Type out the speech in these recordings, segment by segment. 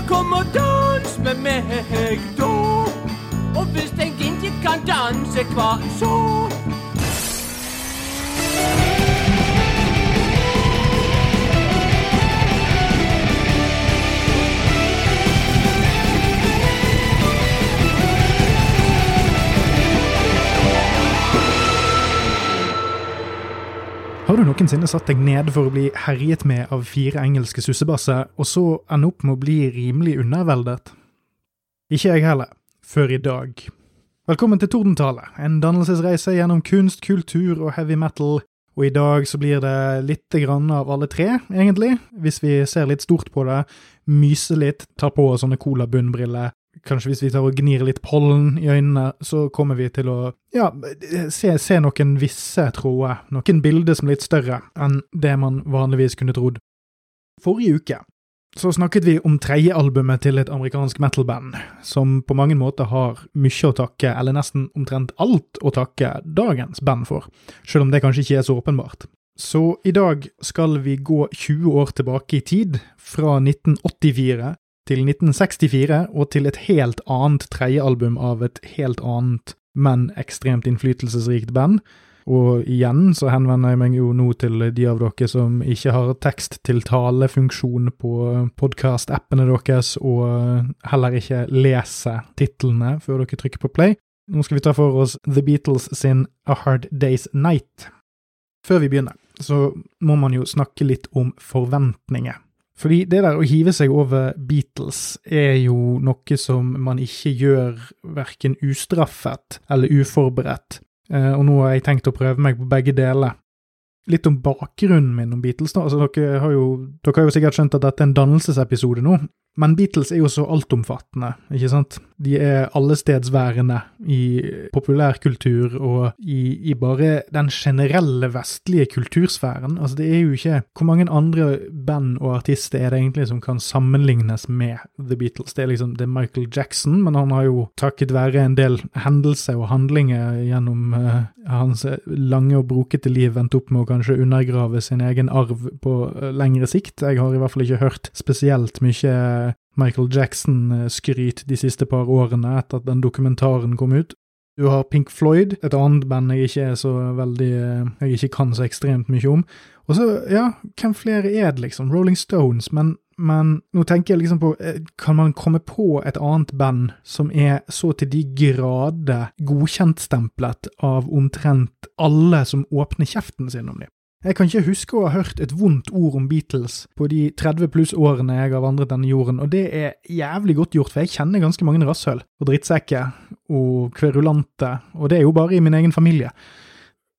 Ja, kom og dans med meg da. Og hvis en ikke kan danse, hva så? Har du noensinne satt deg ned for å bli herjet med av fire engelske sussebasser, og så ende opp med å bli rimelig underveldet? Ikke jeg heller, før i dag. Velkommen til Tordentale, en dannelsesreise gjennom kunst, kultur og heavy metal, og i dag så blir det litt grann av alle tre, egentlig, hvis vi ser litt stort på det, myser litt, tar på sånne cola-bunnbriller, kanskje hvis vi tar og gnir litt pollen i øynene, så kommer vi til å ja, se, se noen visse tråder, noen bilder som er litt større enn det man vanligvis kunne trodd. Forrige uke så snakket vi om tredjealbumet til et amerikansk metal-band, som på mange måter har mye å takke, eller nesten omtrent alt å takke, dagens band for, selv om det kanskje ikke er så åpenbart. Så i dag skal vi gå 20 år tilbake i tid, fra 1984 til 1964 og til et helt annet tredjealbum av et helt annet, men ekstremt innflytelsesrikt band. Og igjen så henvender jeg meg jo nå til de av dere som ikke har tekst-til-tale-funksjon på podkast-appene deres, og heller ikke leser titlene før dere trykker på play. Nå skal vi ta for oss The Beatles sin A Hard Day's Night. Før vi begynner, så må man jo snakke litt om forventninger. Fordi det der å hive seg over Beatles er jo noe som man ikke gjør verken ustraffet eller uforberedt, eh, og nå har jeg tenkt å prøve meg på begge deler. Litt om bakgrunnen min om Beatles. da, altså Dere har jo, dere har jo sikkert skjønt at dette er en dannelsesepisode nå, men Beatles er jo så altomfattende, ikke sant? De er allestedsværende i populærkultur og i, i, bare den generelle vestlige kultursfæren. Altså, det er jo ikke Hvor mange andre band og artister er det egentlig som kan sammenlignes med The Beatles? Det er liksom det er Michael Jackson, men han har jo takket være en del hendelser og handlinger gjennom uh, hans lange og brokete liv endt opp med å kanskje undergrave sin egen arv på uh, lengre sikt. Jeg har i hvert fall ikke hørt spesielt mye Michael Jackson-skryt de siste par årene etter at den dokumentaren kom ut. Du har Pink Floyd, et annet band jeg ikke er så veldig Jeg ikke kan så ekstremt mye om. Og så, ja, hvem flere er det, liksom? Rolling Stones. Men, men nå tenker jeg liksom på eh, Kan man komme på et annet band som er så til de grader godkjentstemplet av omtrent alle som åpner kjeften sin om dem? Jeg kan ikke huske å ha hørt et vondt ord om Beatles på de 30 pluss årene jeg har vandret denne jorden, og det er jævlig godt gjort, for jeg kjenner ganske mange rasshøl og drittsekker og kverulante, og det er jo bare i min egen familie.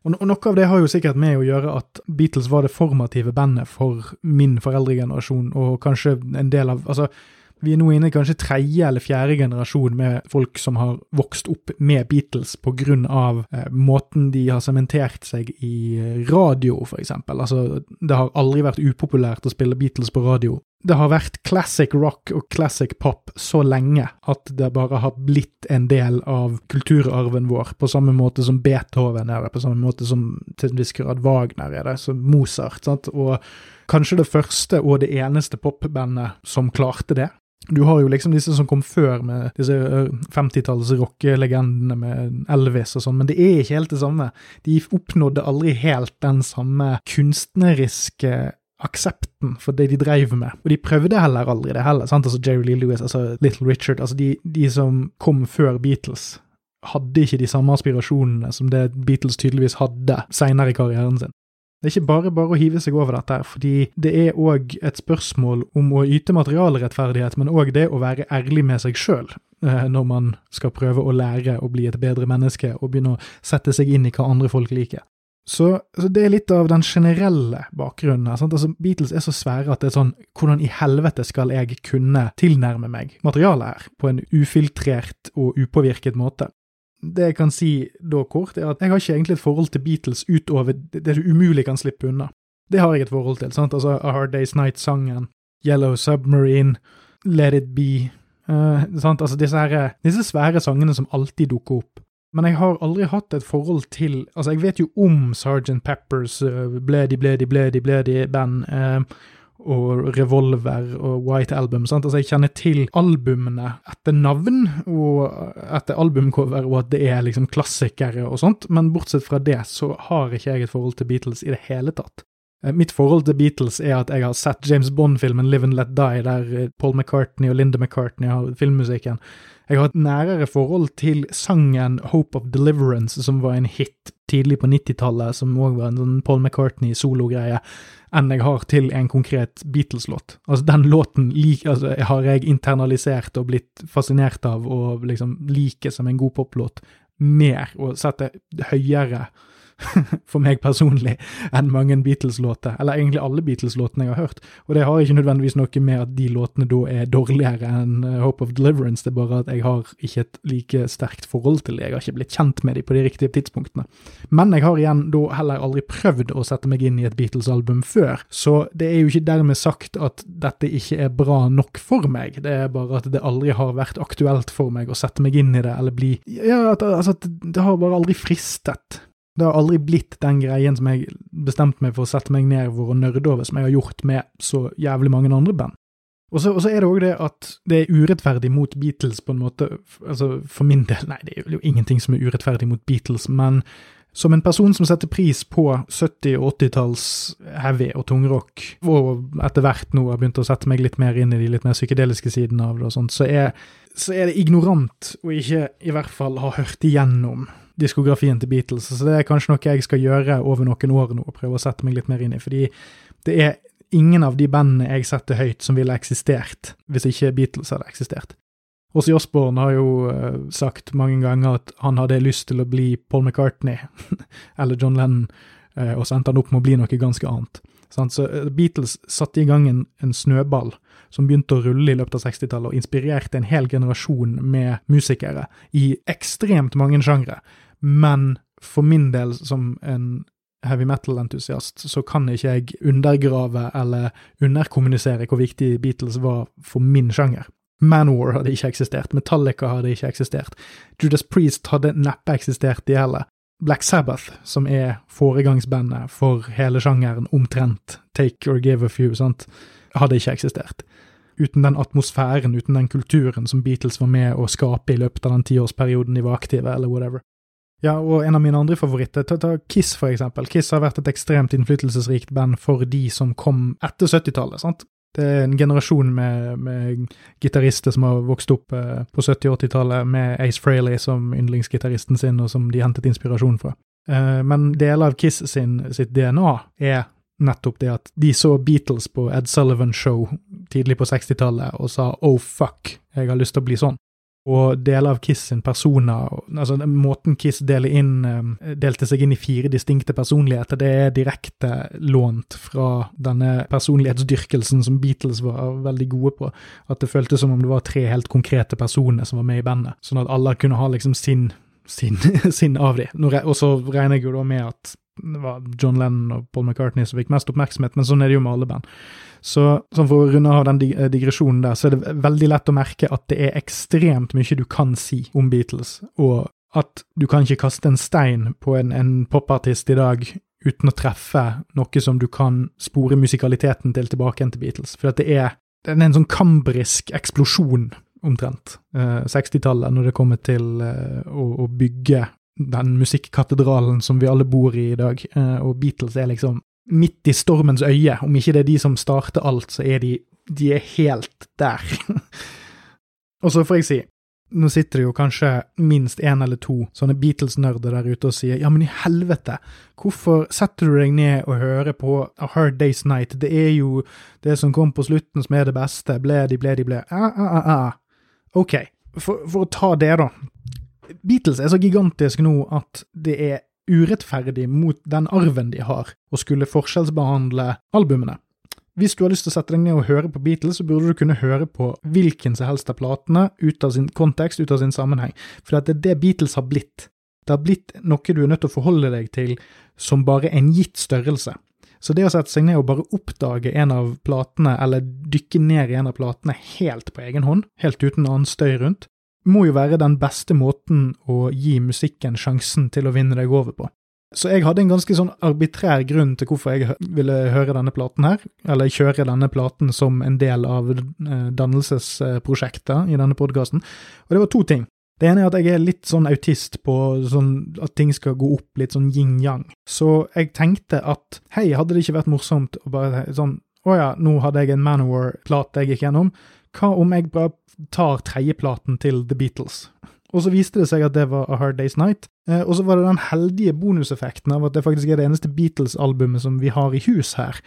Og noe av det har jo sikkert med å gjøre at Beatles var det formative bandet for min foreldregenerasjon, og kanskje en del av Altså, vi er nå inne i kanskje tredje eller fjerde generasjon med folk som har vokst opp med Beatles på grunn av eh, måten de har sementert seg i radio, for eksempel. Altså, det har aldri vært upopulært å spille Beatles på radio. Det har vært classic rock og classic pop så lenge at det bare har blitt en del av kulturarven vår, på samme måte som Beethoven er det, på samme måte som til en viss grad Wagner er det, som Mozart. sant? Og kanskje det første og det eneste popbandet som klarte det. Du har jo liksom disse som kom før, med disse 50-talls rockelegendene med Elvis og sånn, men det er ikke helt det samme. De oppnådde aldri helt den samme kunstneriske aksepten for det de drev med, og de prøvde heller aldri det heller. sant? Altså Jerry Lee Lewis, altså Little Richard, altså de, de som kom før Beatles, hadde ikke de samme aspirasjonene som det Beatles tydeligvis hadde seinere i karrieren sin. Det er ikke bare bare å hive seg over dette, fordi det er òg et spørsmål om å yte materialrettferdighet, men òg det å være ærlig med seg sjøl eh, når man skal prøve å lære å bli et bedre menneske og begynne å sette seg inn i hva andre folk liker. Så, så det er litt av den generelle bakgrunnen her. Altså, Beatles er så svære at det er sånn Hvordan i helvete skal jeg kunne tilnærme meg materialet her på en ufiltrert og upåvirket måte? Det jeg kan si da kort, er at jeg har ikke egentlig et forhold til Beatles utover det du umulig kan slippe unna. Det har jeg et forhold til. sant? Altså A Hard Day's Night-sangen, Yellow Submarine, Let It Be uh, sant? Altså disse, her, disse svære sangene som alltid dukker opp. Men jeg har aldri hatt et forhold til Altså, jeg vet jo om Sergeant Peppers uh, Bledy, Bledy, Bledy, Bledy band, uh, og Revolver og White Album. Sant? Altså, jeg kjenner til albumene etter navn og etter albumcover, og at det er liksom klassikere og sånt, men bortsett fra det så har ikke jeg et forhold til Beatles i det hele tatt. Eh, mitt forhold til Beatles er at jeg har sett James Bond-filmen Live and Let Die, der eh, Paul McCartney og Linda McCartney har filmmusikken. Jeg har et nærere forhold til sangen Hope of Deliverance, som var en hit tidlig på 90-tallet, som òg var en sånn Paul McCartney-sologreie, enn jeg har til en konkret Beatles-låt. Altså, den låten lik, altså, har jeg internalisert og blitt fascinert av og liksom liker som en god poplåt mer, og setter høyere for meg personlig, enn mange Beatles-låter. Eller egentlig alle Beatles-låtene jeg har hørt. Og det har ikke nødvendigvis noe med at de låtene da er dårligere enn eh, Hope of Deliverance, det er bare at jeg har ikke et like sterkt forhold til det. Jeg har ikke blitt kjent med de på de riktige tidspunktene. Men jeg har igjen da heller aldri prøvd å sette meg inn i et Beatles-album før, så det er jo ikke dermed sagt at dette ikke er bra nok for meg. Det er bare at det aldri har vært aktuelt for meg å sette meg inn i det, eller bli Ja, altså, det har bare aldri fristet. Det har aldri blitt den greien som jeg bestemte meg for å sette meg ned for å nerde over, som jeg har gjort med så jævlig mange andre band. Og så, er det òg det at det er urettferdig mot Beatles, på en måte. Altså, for min del, nei, det er jo ingenting som er urettferdig mot Beatles, men som en person som setter pris på 70- og 80-talls heavy og tungrock, og etter hvert nå har begynt å sette meg litt mer inn i de litt mer psykedeliske sidene av det og sånt, så er, så er det ignorant å ikke i hvert fall ha hørt igjennom diskografien til Beatles. Så det er kanskje noe jeg skal gjøre over noen år nå, og prøve å sette meg litt mer inn i. Fordi det er ingen av de bandene jeg setter høyt som ville eksistert hvis ikke Beatles hadde eksistert. Også Osborne har jo uh, sagt mange ganger at han hadde lyst til å bli Paul McCartney eller John Lennon, uh, og så endte han opp med å bli noe ganske annet. Så uh, Beatles satte i gang en, en, snøball som begynte å rulle i løpet av 60-tallet, og inspirerte en hel generasjon med musikere i ekstremt mange sjangre. Men for min del, som en heavy metal-entusiast, så kan ikke jeg undergrave eller underkommunisere hvor viktig Beatles var for min sjanger. Manwar hadde ikke eksistert, Metallica hadde ikke eksistert, Judas Priest hadde neppe eksistert, de heller. Black Sabbath, som er foregangsbandet for hele sjangeren omtrent, Take or Give a Few, sant, hadde ikke eksistert. Uten den atmosfæren, uten den kulturen som Beatles var med å skape i løpet av den tiårsperioden de var aktive, eller whatever. Ja, og en av mine andre favoritter, ta, ta, Kiss for eksempel. Kiss har vært et ekstremt innflytelsesrikt band for de som kom etter 70-tallet. sant? Det er en generasjon med, med gitarister som har vokst opp eh, på 70- og 80-tallet med Ace Frehley som yndlingsgitaristen sin, og som de hentet inspirasjon fra. Eh, men deler av Kiss sin, sitt DNA er nettopp det at de så Beatles på Ed Sullivan Show tidlig på 60-tallet og sa oh fuck, jeg har lyst til å bli sånn og deler av Kiss sin persona altså Måten Kiss inn, eh, delte seg inn i fire distinkte personligheter, det er direkte lånt fra denne personlighetsdyrkelsen som Beatles var veldig gode på. At det føltes som om det var tre helt konkrete personer som var med i bandet, sånn at alle kunne ha liksom sin sin, sin av de. Og så regner jeg jo da med at det var John Lennon og Paul McCartney som fikk mest oppmerksomhet, men sånn er det jo med alle band. Så sånn For å runde av den digresjonen der, så er det veldig lett å merke at det er ekstremt mye du kan si om Beatles, og at du kan ikke kaste en stein på en, en popartist i dag uten å treffe noe som du kan spore musikaliteten til tilbake til Beatles. For det er, det er en sånn kambrisk eksplosjon, omtrent, eh, 60-tallet, når det kommer til eh, å, å, bygge den musikkatedralen som vi alle bor i i dag. Eh, og Beatles er liksom midt i stormens øye. Om ikke det er de som starter alt, så er de, de er helt der. og så får jeg si, nå sitter det jo kanskje minst én eller to sånne Beatles-nerder der ute og sier ja, men i helvete, hvorfor setter du deg ned og hører på A Hard Day's Night, det er jo det som kom på slutten som er det beste, ble de, ble, ah, ah, ah, ah. Ok, for, for å ta det, da. Beatles er så gigantisk nå at det er urettferdig mot den arven de har, å skulle forskjellsbehandle albumene. Hvis du har lyst til å sette deg ned og høre på Beatles, så burde du kunne høre på hvilken som helst av platene ut av sin kontekst, ut av sin sammenheng, for det er det Beatles har blitt. Det har blitt noe du er nødt til å forholde deg til som bare en gitt størrelse. Så det å sette seg ned og bare oppdage en av platene, eller dykke ned i en av platene helt på egen hånd, helt uten annen støy rundt, må jo være den beste måten å gi musikken sjansen til å vinne deg over på. Så jeg hadde en ganske sånn arbitrær grunn til hvorfor jeg ville høre denne platen her, eller kjøre denne platen som en del av eh, dannelsesprosjektet i denne podkasten, og det var to ting. Det ene er at jeg er litt sånn autist på sånn at ting skal gå opp litt sånn yin-yang. Så jeg tenkte at hei, hadde det ikke vært morsomt å bare sånn å ja, nå hadde jeg en Manowar-plate jeg gikk gjennom, hva om jeg bare tar tredjeplaten til The Beatles? Og så viste det seg at det var A Hard Day's Night. Eh, og så var det den heldige bonuseffekten av at det faktisk er det eneste Beatles-albumet som vi har i hus her.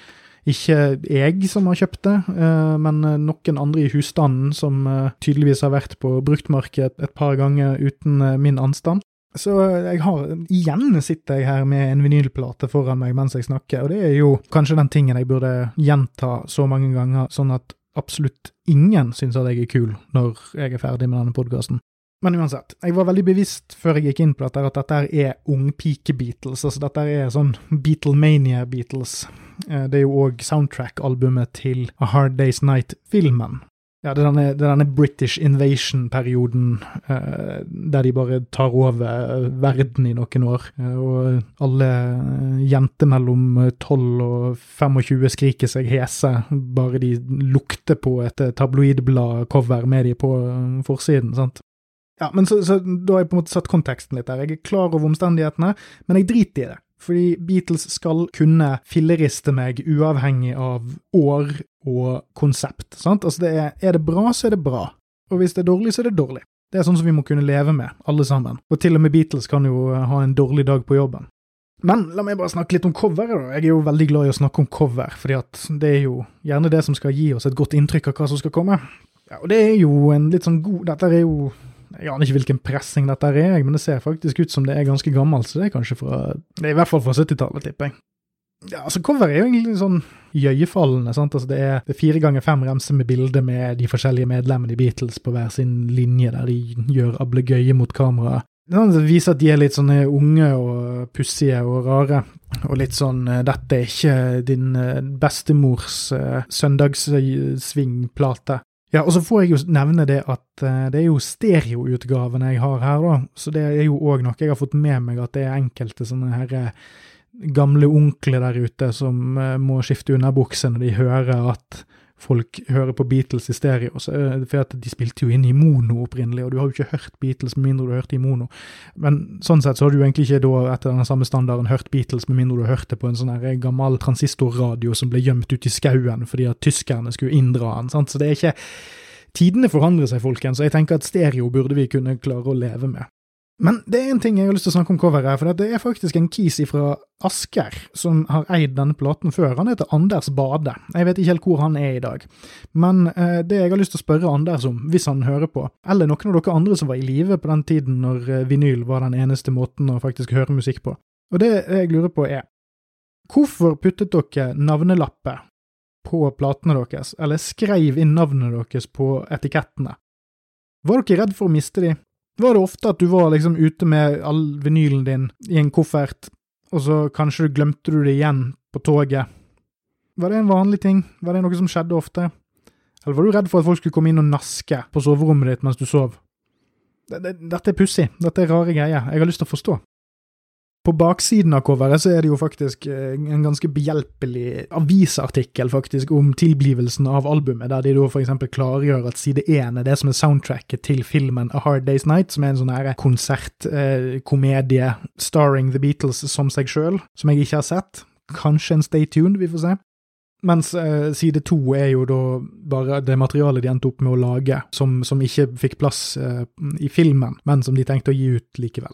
Ikke jeg som har kjøpt det, eh, men noen andre i husstanden som eh, tydeligvis har vært på bruktmarked et par ganger uten min anstand. Så jeg har igjen sitter jeg her med en vinylplate foran meg mens jeg snakker, og det er jo kanskje den tingen jeg burde gjenta så mange ganger, sånn at absolutt ingen syns at jeg er kul når jeg er ferdig med denne podkasten. Men uansett, jeg var veldig bevisst før jeg gikk inn på dette at dette er ungpike-Beatles. Altså dette er sånn Beatlemania-Beatles. Eh, det er jo òg soundtrack-albumet til A Hard Day's Night-filmen. Ja, det er denne, denne British invasion-perioden eh, der de bare tar over eh, verden i noen år. Eh, og alle jenter mellom 12 og 25 skriker seg hese bare de lukter på et tabloidblad-cover med de på forsiden. sant? Ja, men så, så, Da har jeg på en måte satt konteksten litt der. Jeg er klar over omstendighetene, men jeg driter i det. Fordi Beatles skal kunne filleriste meg uavhengig av år og konsept. sant? Altså det er, er det bra, så er det bra. Og hvis det er dårlig, så er det dårlig. Det er sånn som vi må kunne leve med, alle sammen. Og til og med Beatles kan jo ha en dårlig dag på jobben. Men la meg bare snakke litt om coveret, da. Jeg er jo veldig glad i å snakke om cover, fordi at det er jo gjerne det som skal gi oss et godt inntrykk av hva som skal komme. Ja, og det er jo en litt sånn god Dette er jo jeg aner ikke hvilken pressing dette er, men det ser faktisk ut som det er ganske gammelt, så det er kanskje fra Det er i hvert fall fra 70-tallet, tipper jeg. Ja, altså Cover er jo egentlig sånn gjøyefallende, sant? Altså det er, fire ganger fem remser med bilder med de forskjellige medlemmene i Beatles på hver sin linje, der de gjør ablegøye mot kameraet. Det viser at de er litt sånne unge og pussige og rare. Og litt sånn eh, 'Dette er ikke din eh, bestemors uh, søndagssvingplate'. Ja, og så får jeg jo nevne det at uh, det er jo stereoutgavene jeg har her, da. Så det er jo òg noe jeg har fått med meg, at det er enkelte sånne her uh, gamle onkler der ute som uh, må skifte underbukse når de hører at folk hører på Beatles i stereo. For at de spilte jo inn i mono opprinnelig, og du har jo ikke hørt Beatles med mindre du har hørt i mono. Men sånn sett så har du jo egentlig ikke da etter den samme standarden hørt Beatles med mindre du har hørt det på en sånn her gammel transistorradio som ble gjemt ute i skauen fordi at tyskerne skulle inndra den. sant? Så det er ikke Tidene forandrer seg, folkens, og jeg tenker at stereo burde vi kunne klare å leve med. Men det er en ting jeg har lyst til å snakke om coveret for det er faktisk en kis fra Asker som har eid denne platen før. Han heter Anders Bade. Jeg vet ikke helt hvor han er i dag. Men eh, det jeg har lyst til å spørre Anders om, hvis han hører på, eller noen av dere andre som var i live på den tiden når eh, vinyl var den eneste måten å faktisk høre musikk på, og det jeg lurer på er, hvorfor puttet dere navnelapper på platene deres, eller skrev inn navnet deres på etikettene? Var dere redd for å miste de? Var det ofte at du var liksom ute med all vinylen din i en koffert, og så kanskje glemte du det igjen på toget? Var det en vanlig ting? Var det noe som skjedde ofte? Eller var du redd for at folk skulle komme inn og naske på soverommet ditt mens du sov? Dette er pussig. Dette er rare greier. Jeg har lyst til å forstå. På baksiden av coveret så er det jo faktisk eh, en ganske behjelpelig avisartikkel faktisk om tilblivelsen av albumet, der de da eksempel klargjør at side én er det som er soundtracket til filmen A Hard Day's Night, som er en sånn her konsertkomedie eh, starring The Beatles som seg sjøl, som jeg ikke har sett. Kanskje en Stay Tuned, vi får se. Mens eh, side to er jo da bare det materialet de endte opp med å lage, som, som ikke fikk plass eh, i filmen, men som de tenkte å gi ut likevel.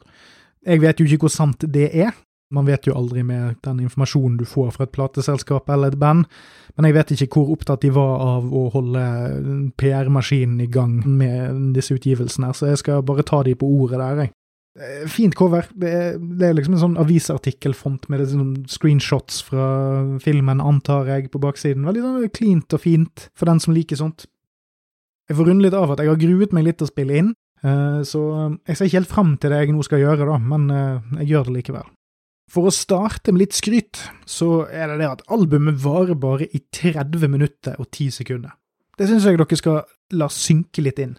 Jeg vet jo ikke hvor sant det er. Man vet jo aldri med den informasjonen du får fra et plateselskap eller et band, men jeg vet ikke hvor opptatt de var av å holde PR-maskinen i gang med disse utgivelsene, så jeg skal bare ta de på ordet der, jeg. Eh, fint cover. Det er, det er liksom en sånn avisartikkelfont med sånn screenshots fra filmen, antar jeg, på baksiden. Veldig sånn cleant og fint for den som liker sånt. Jeg får runde litt av at jeg har gruet meg litt til å spille inn, så eh, jeg ser ikke helt fram til det jeg nå skal gjøre, da, men eh, jeg gjør det likevel. For å starte med litt skryt, så er det det at albumet varer bare i 30 minutter og 10 sekunder. Det syns jeg dere skal la synke litt inn.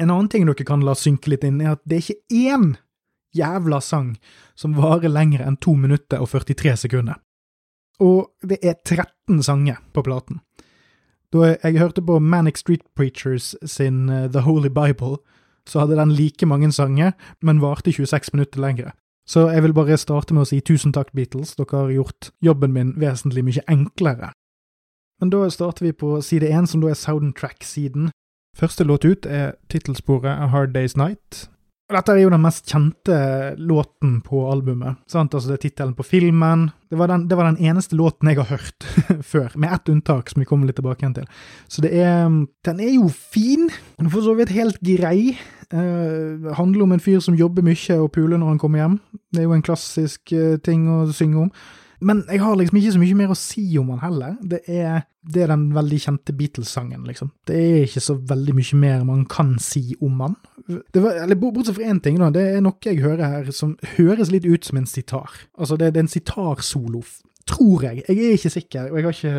En annen ting dere kan la synke litt inn, er at det er ikke én jævla sang som varer lenger enn 2 minutter og 43 sekunder. Og det er 13 sanger på platen. Da jeg hørte på Manic Street Preachers sin uh, The Holy Bible, så hadde den like mange sanger, men varte 26 minutter lengre. Så jeg vil bare starte med å si tusen takk, Beatles, dere har gjort jobben min vesentlig mye enklere. Men da starter vi på side én, som da er soundtrack-siden. Første låt ut er tittelsporet A Hard Day's Night, dette er jo den mest kjente låten på albumet. sant? Altså Det er tittelen på filmen. Det var, den, det var, den, eneste låten jeg har hørt før, med ett unntak, som vi kommer litt tilbake igjen til. Så det er Den er jo fin. Den for så vidt helt grei. Uh, handler om en fyr som jobber mye og puler når han kommer hjem. Det er jo en klassisk uh, ting å synge om. Men jeg har liksom ikke så mye mer å si om han heller. Det er, det er den veldig kjente Beatles-sangen, liksom. Det er ikke så veldig mye mer man kan si om han. Var, eller Bortsett fra én ting, da. Det er noe jeg hører her som høres litt ut som en sitar. Altså, det, det er en sitarsolo. Tror jeg. Jeg er ikke sikker, og ikke,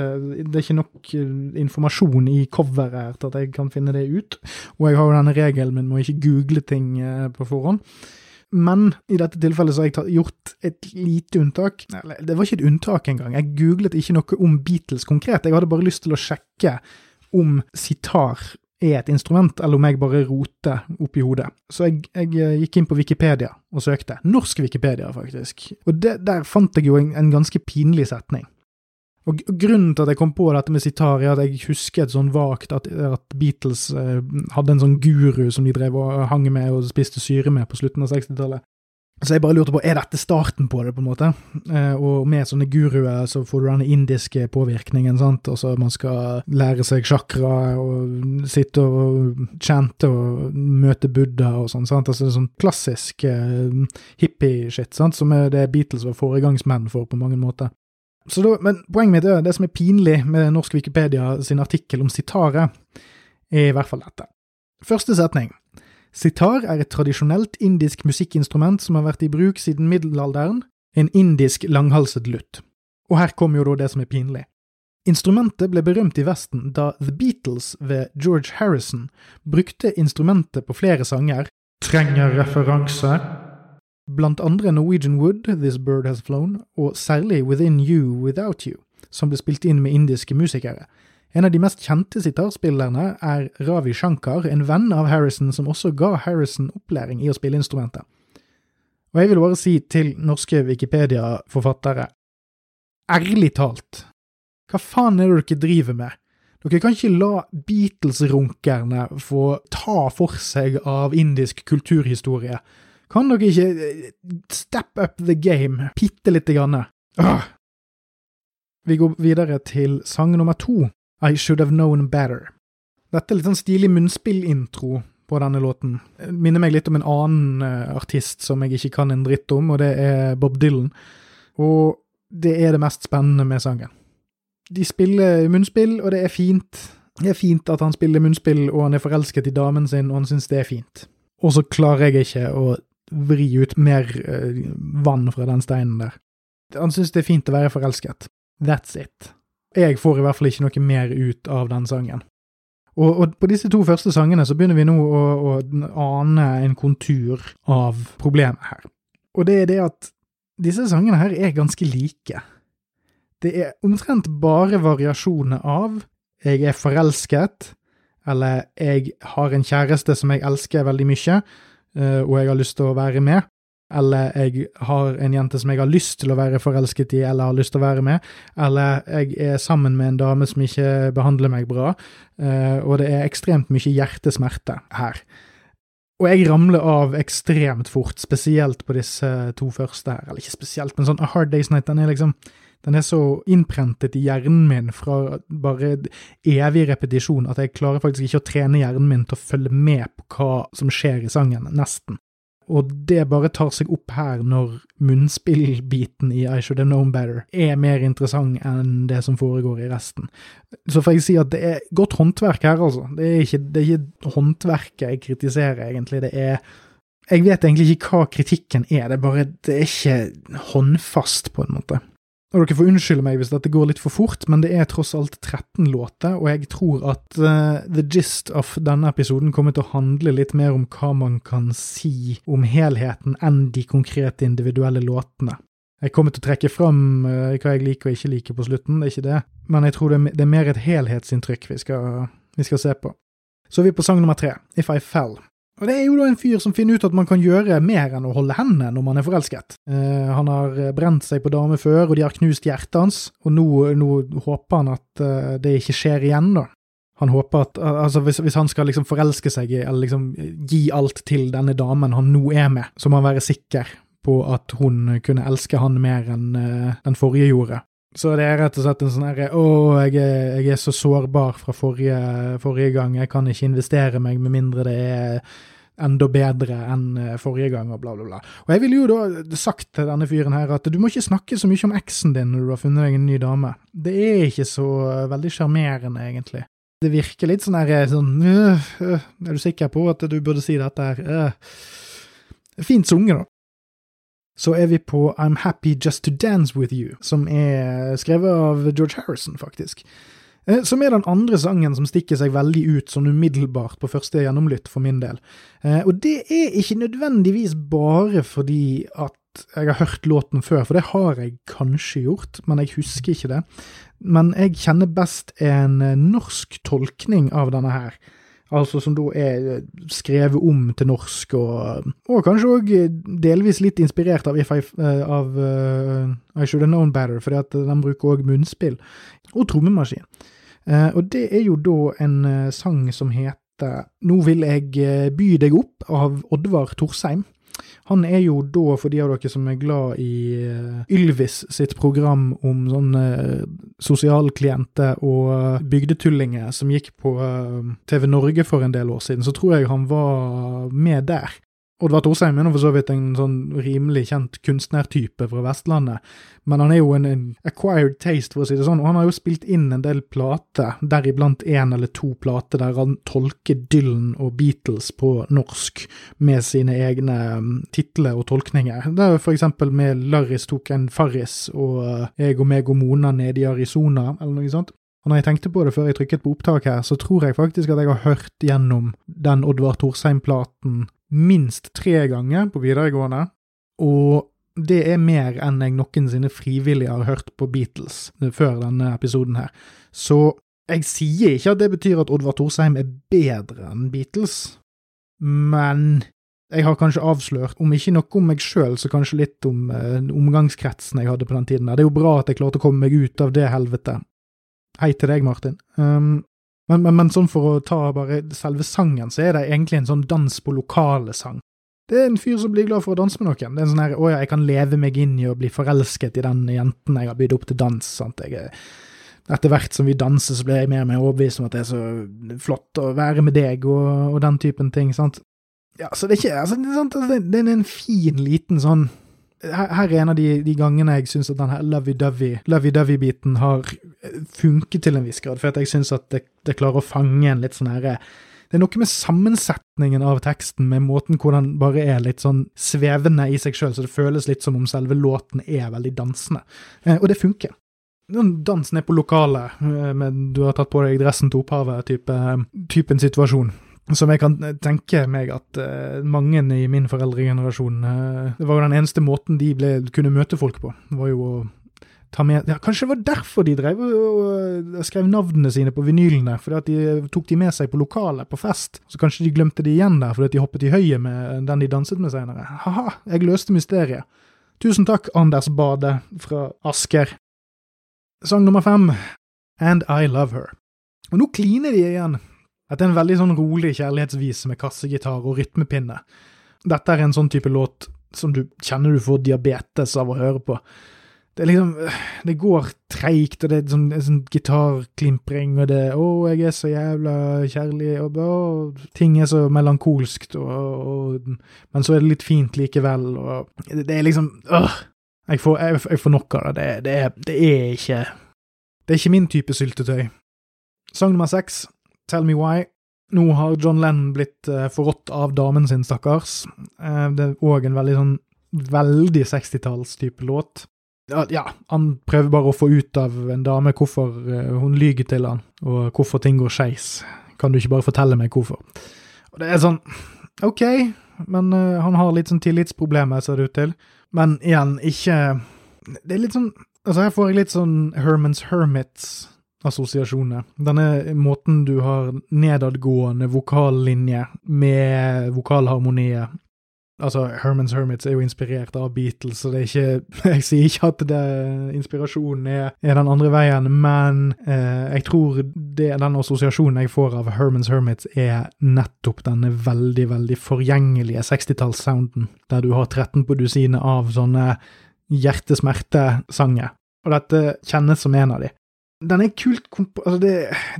det er ikke nok eh, informasjon i coveret her til at jeg kan finne det ut. Og jeg har jo denne regelen min med å ikke google ting eh, på forhånd. Men i dette tilfellet så har jeg gjort et lite unntak. Eller, det var ikke et unntak engang. Jeg googlet ikke noe om Beatles konkret. Jeg hadde bare lyst til å sjekke om sitar er et instrument, eller om jeg bare roter oppi hodet. Så jeg, jeg, eh, gikk inn på Wikipedia og søkte. Norsk Wikipedia, faktisk. Og det, der fant jeg jo en, en ganske pinlig setning. Og Grunnen til at jeg kom på dette med sitar, er at jeg husket sånn vagt at, at Beatles eh, hadde en sånn guru som de drev og hang med og spiste syre med på slutten av 60-tallet. Så jeg bare lurte på, er dette starten på det, på en måte? Eh, og med sånne guruer så får du den indiske påvirkningen, sant, og så man skal lære seg chakra og sitte og chante og møte Buddha og sånn, sant, altså sånn klassisk eh, hippie-shit, sant, som er det Beatles var foregangsmenn for på mange måter. Da, men poenget mitt er det som er pinlig med norsk Wikipedia sin artikkel om sitaret, er i hvert fall dette. Første setning. Sitar er et tradisjonelt indisk musikkinstrument som har vært i bruk siden middelalderen, en indisk langhalset lutt. Og her kommer jo da det som er pinlig. Instrumentet ble berømt i Vesten da The Beatles ved George Harrison brukte instrumentet på flere sanger, trenger referanse, blant andre Norwegian Wood, This Bird Has Flown, og særlig Within You Without You, som ble spilt inn med indiske musikere. En av de mest kjente sitarspillerne er Ravi Shankar, en venn av Harrison som også ga Harrison opplæring i å spille instrumentet. Og jeg vil bare si til norske Wikipedia-forfattere, ærlig talt, hva faen er det dere driver med? Dere kan ikke la Beatles-runkerne få ta for seg av indisk kulturhistorie kan dere ikke eh, step up the game bitte lite grann? Ah. Vi går videre til sang nummer to, I Should Have Known Better. Dette er litt sånn stilig munnspillintro på denne låten. Minner meg litt om en annen uh, artist som jeg ikke kan en dritt om, og det er Bob Dylan. Og det er det mest spennende med sangen. De spiller munnspill, og det er fint. Det er fint at han spiller munnspill, og han er forelsket i damen sin, og han syns det er fint. Og så klarer jeg ikke å vri ut mer uh, vann fra den steinen der. Han syns det er fint å være forelsket. That's it. Jeg får i hvert fall ikke noe mer ut av den sangen. Og, og på disse to første sangene så begynner vi nå å, å ane en kontur av problemet her. Og det er det at disse sangene her er ganske like. Det er omtrent bare variasjoner av 'jeg er forelsket', eller 'jeg har en kjæreste som jeg elsker veldig mye', og jeg har lyst til å være med, eller jeg har en jente som jeg har lyst til å være forelsket i eller har lyst til å være med, eller jeg er sammen med en dame som ikke behandler meg bra, eh, og det er ekstremt mye hjertesmerte her. Og jeg ramler av ekstremt fort, spesielt på disse to første her. Eller ikke spesielt, men sånn A Hard Day's Night, den er liksom den er så innprentet i hjernen min fra bare evig repetisjon at jeg klarer faktisk ikke å trene hjernen min til å følge med på hva som skjer i sangen, nesten. Og det bare tar seg opp her når munnspillbiten i I Should Have Known Better er mer interessant enn det som foregår i resten. Så får jeg si at det er godt håndverk her, altså. Det er ikke, det er ikke håndverket jeg kritiserer, egentlig. Det er Jeg vet egentlig ikke hva kritikken er, det er bare Det er ikke håndfast, på en måte. Og dere får unnskylde meg hvis dette går litt for fort, men det er tross alt 13 låter, og jeg tror at uh, the gist of denne episoden kommer til å handle litt mer om hva man kan si om helheten enn de konkrete individuelle låtene. Jeg kommer til å trekke fram uh, hva jeg liker og ikke liker på slutten, det er ikke det, men jeg tror det, det er mer et helhetsinntrykk vi skal, vi skal se på. Så er vi på sang nummer tre, If I Fell. Og Det er jo da en fyr som finner ut at man kan gjøre mer enn å holde hendene når man er forelsket. Eh, han har eh, brent seg på damer før, og de har knust hjertet hans, og nå, nå håper han at uh, det ikke skjer igjen, da. Han håper at altså hvis, hvis, han skal liksom forelske seg i, eller liksom gi alt til denne damen han nå er med, så må han være sikker på at hun kunne elske han mer enn uh, den forrige gjorde. Så det er rett og slett en sånn herre Å, jeg, jeg, er så sårbar fra forrige, forrige, gang, jeg kan ikke investere meg med mindre det er enda bedre enn eh, forrige gang, og bla, bla, bla. Og jeg ville jo da sagt til denne fyren her at du må ikke snakke så mye om eksen din når du har funnet deg en ny dame. Det er ikke så eh, veldig sjarmerende, egentlig. Det virker litt sånn her sånn øh, øh, Er du sikker på at du burde si dette her? Øh. Fint sunget, da så er vi på I'm Happy Just To Dance With You, som er skrevet av George Harrison, faktisk. Eh, som er den andre sangen som stikker seg veldig ut sånn umiddelbart på første gjennomlytt, for min del. Eh, og det er ikke nødvendigvis bare fordi at jeg har hørt låten før, for det har jeg kanskje gjort, men jeg husker ikke det. Men jeg kjenner best en eh, norsk tolkning av denne her altså som da er eh, skrevet om til norsk, og, og kanskje òg delvis litt inspirert av, I, eh, av uh, I Should Have Known Better, fordi at de bruker òg munnspill, og trommemaskin. Uh, og det er jo da en sang som heter Nå vil jeg by deg opp, av Oddvar Torsheim. Han er jo da, for de av dere som er glad i uh, Ylvis sitt program om sånne uh, sosialklienter og uh, bygdetullinger som gikk på TV Norge for en del år siden, så tror jeg han var med der. Oddvar Torsheim er for så vidt en sånn rimelig kjent kunstnertype fra Vestlandet, men han er jo en, en, acquired taste, for å si det sånn, og han har jo spilt inn en del plater, deriblant én eller to plater der han tolker Dylan og Beatles på norsk med sine egne um, titler og tolkninger. Det er for eksempel med Larris tok en Farris og Jeg og meg og Mona nede i Arizona, eller noe sånt. Og når jeg tenkte på det før jeg trykket på opptak her, så tror jeg faktisk at jeg har hørt gjennom den Oddvar Torsheim-platen minst tre ganger på videregående, og det er mer enn jeg noensinne frivillig har hørt på Beatles før denne episoden her. Så jeg sier ikke at det betyr at Oddvar Thorsheim er bedre enn Beatles, men jeg har kanskje avslørt, om ikke noe om meg sjøl, så kanskje litt om eh, omgangskretsen jeg hadde på den tiden. Det er jo bra at jeg klarte å komme meg ut av det helvete. Hei til deg, Martin. Um, men, men, men, sånn for å ta bare selve sangen, så er det egentlig en sånn dans på lokale-sang. Det er en fyr som blir glad for å danse med noen. Det er en sånn her 'Å ja, jeg kan leve meg inn i å bli forelsket i den jenten jeg har bydd opp til dans'. sant? Jeg, etter hvert som vi danser, så blir jeg mer og mer overbevist om at det er så flott å være med deg, og, og den typen ting. sant? Ja, så det er ikke altså, det, er en fin, liten sånn her, er en av de, de gangene jeg syns at denne lovey-dovey-biten har eh, funket til en viss grad, for at jeg syns at det, det, klarer å fange en litt sånn herre det er noe med sammensetningen av teksten, med måten hvor den bare er litt sånn svevende i seg sjøl, så det føles litt som om selve låten er veldig dansende. Eh, og det funker. Dansen er på lokalet, men du har tatt på deg dressen til opphavet-typen type, situasjon. Som jeg kan tenke meg at uh, mange i min foreldregenerasjon uh, Det var jo den eneste måten de ble, kunne møte folk på. Var jo å ta med ja, Kanskje det var derfor de drev og, skrev navnene sine på vinylene. Fordi at de tok de med seg på lokalet, på fest. Så kanskje de glemte de igjen der fordi at de hoppet i høyet med den de danset med senere. Ha-ha, jeg løste mysteriet. Tusen takk, Anders Bade fra Asker. Sang nummer fem, And I Love Her. Og nå kliner de igjen. Dette er en veldig sånn rolig kjærlighetsvis med kassegitar og rytmepinne. Dette er en sånn type låt som du kjenner du får diabetes av å høre på. Det er liksom Det går treigt, og det er sånn, sånn gitarklimpring, og det 'Å, jeg er så jævla kjærlig', og å, ting er så melankolskt, og, og, Men så er det litt fint likevel, og Det, det er liksom øh, jeg, får, jeg, jeg får nok av det. Det, det, er, det er ikke Det er ikke min type syltetøy. Sang nummer seks Tell Me Why. Nå har John Lennon blitt uh, forrådt av damen sin, stakkars. Uh, det er òg en veldig sånn veldig 60-talls-type låt. ja, han prøver bare å få ut av en dame hvorfor eh, hun lyger til han, og hvorfor ting går skeis. Kan du ikke bare fortelle meg hvorfor? Og det er sånn, ok, men han har litt sånn tillitsproblemer, ser det ut til. Men igjen, ikke Det er litt sånn Altså, her får jeg litt sånn Hermans Hermits-assosiasjoner. Denne måten du har nedadgående vokallinje med vokalharmonier Altså, Herman's Hermits er jo inspirert av Beatles, så det er ikke Jeg sier ikke at det, inspirasjonen er, er, den andre veien, men eh, jeg tror det, den assosiasjonen jeg får av Herman's Hermits, er nettopp denne veldig, veldig forgjengelige 60-tallssounden, der du har 13 på dusinet av sånne hjertesmertesanger. Og dette kjennes som en av de den er kult komp... Altså, det,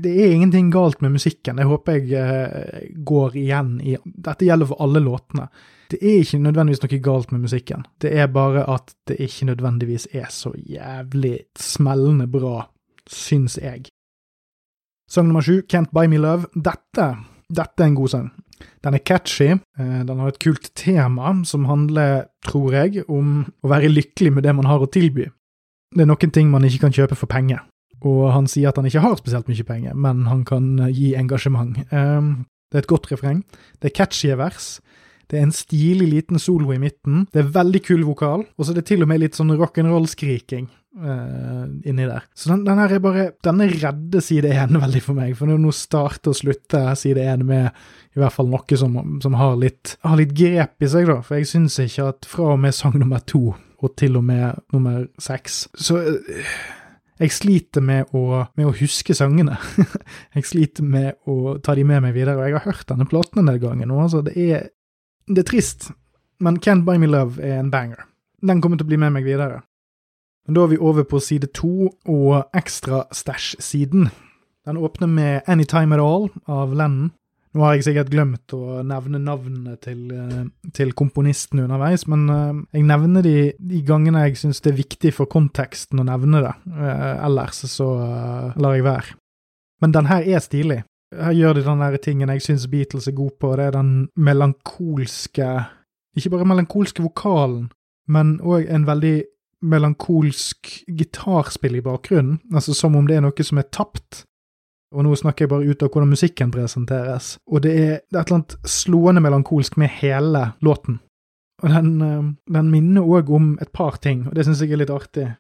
det, er ingenting galt med musikken. Jeg håper jeg eh, går igjen i Dette gjelder for alle låtene. Det er ikke nødvendigvis noe galt med musikken. Det er bare at det ikke nødvendigvis er så jævlig smellende bra, syns jeg. Sang nummer sju, Can't Buy Me Love. Dette, dette er en god sang. Den er catchy, eh, den har et kult tema som handler, tror jeg, om å være lykkelig med det man har å tilby. Det er noen ting man ikke kan kjøpe for penger og han sier at han ikke har spesielt mye penger, men han kan eh, gi engasjement. Um, det er et godt refreng. Det er catchy vers. Det er en stilig liten solo i midten. Det er veldig kul vokal, og så er det til og med litt sånn rock'n'roll-skriking uh, inni der. Så den, den, her er bare Denne redder side én veldig for meg, for nå starter og slutter side én med i hvert fall noe som, som har, litt, har, litt, grep i seg, da. For jeg syns ikke at fra og med sang nummer to og til og med nummer seks, så uh, jeg sliter med å, med å huske sangene. jeg sliter med å ta de med meg videre, og jeg har hørt denne platen en del ganger nå. Altså, det er, det er trist, men Can't Buy Me Love er en banger. Den kommer til å bli med meg videre. Men da er vi over på side to og ekstra Stash-siden. Den åpner med Anytime At All av Lennon. Nå har jeg sikkert glemt å nevne navnene til, eh, til komponistene underveis, men eh, jeg nevner de de gangene jeg syns det er viktig for konteksten å nevne det. Eh, ellers så lar jeg være. Men den her er stilig. Her gjør de den der tingen jeg syns Beatles er gode på, det er den melankolske Ikke bare melankolske vokalen, men òg en veldig melankolsk gitarspill i bakgrunnen, altså som om det er noe som er tapt og nå snakker jeg bare ut av hvordan musikken presenteres. Og det er, et eller annet slående melankolsk med hele låten. Og den, eh, den minner òg om et par ting, og det syns jeg er litt artig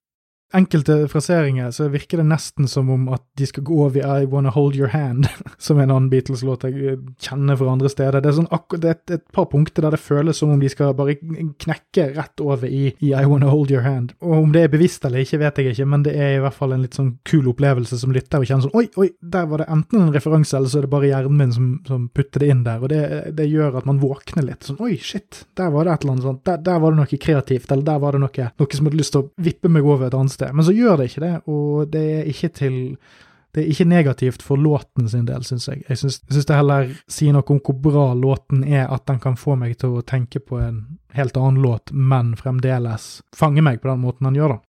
enkelte fraseringer så virker det nesten som om at de skal gå over i I Wanna Hold Your Hand, som en annen Beatles-låt jeg eh, kjenner fra andre steder. Det er, sånn, det er et, et, par punkter der det føles som om de skal bare knekke rett over i, i, I Wanna Hold Your Hand. Og om det er bevisst eller ikke, vet jeg ikke, men det er i hvert fall en litt sånn kul opplevelse som lytter og kjenner sånn Oi, oi, der var det enten en referanse, eller så er det bare hjernen min som, som putter det inn der. Og det, det, gjør at man våkner litt. Sånn Oi, shit, der var det et eller annet sånt. Der, der var det noe kreativt, eller der var det noe, noe som hadde lyst til å vippe meg over et annet sted sted. Men så gjør det ikke det, og det er ikke til det er ikke negativt for låten sin del, syns jeg. Jeg syns det heller sier noe om hvor bra låten er, at den kan få meg til å tenke på en helt annen låt, men fremdeles fange meg på den måten han gjør, da.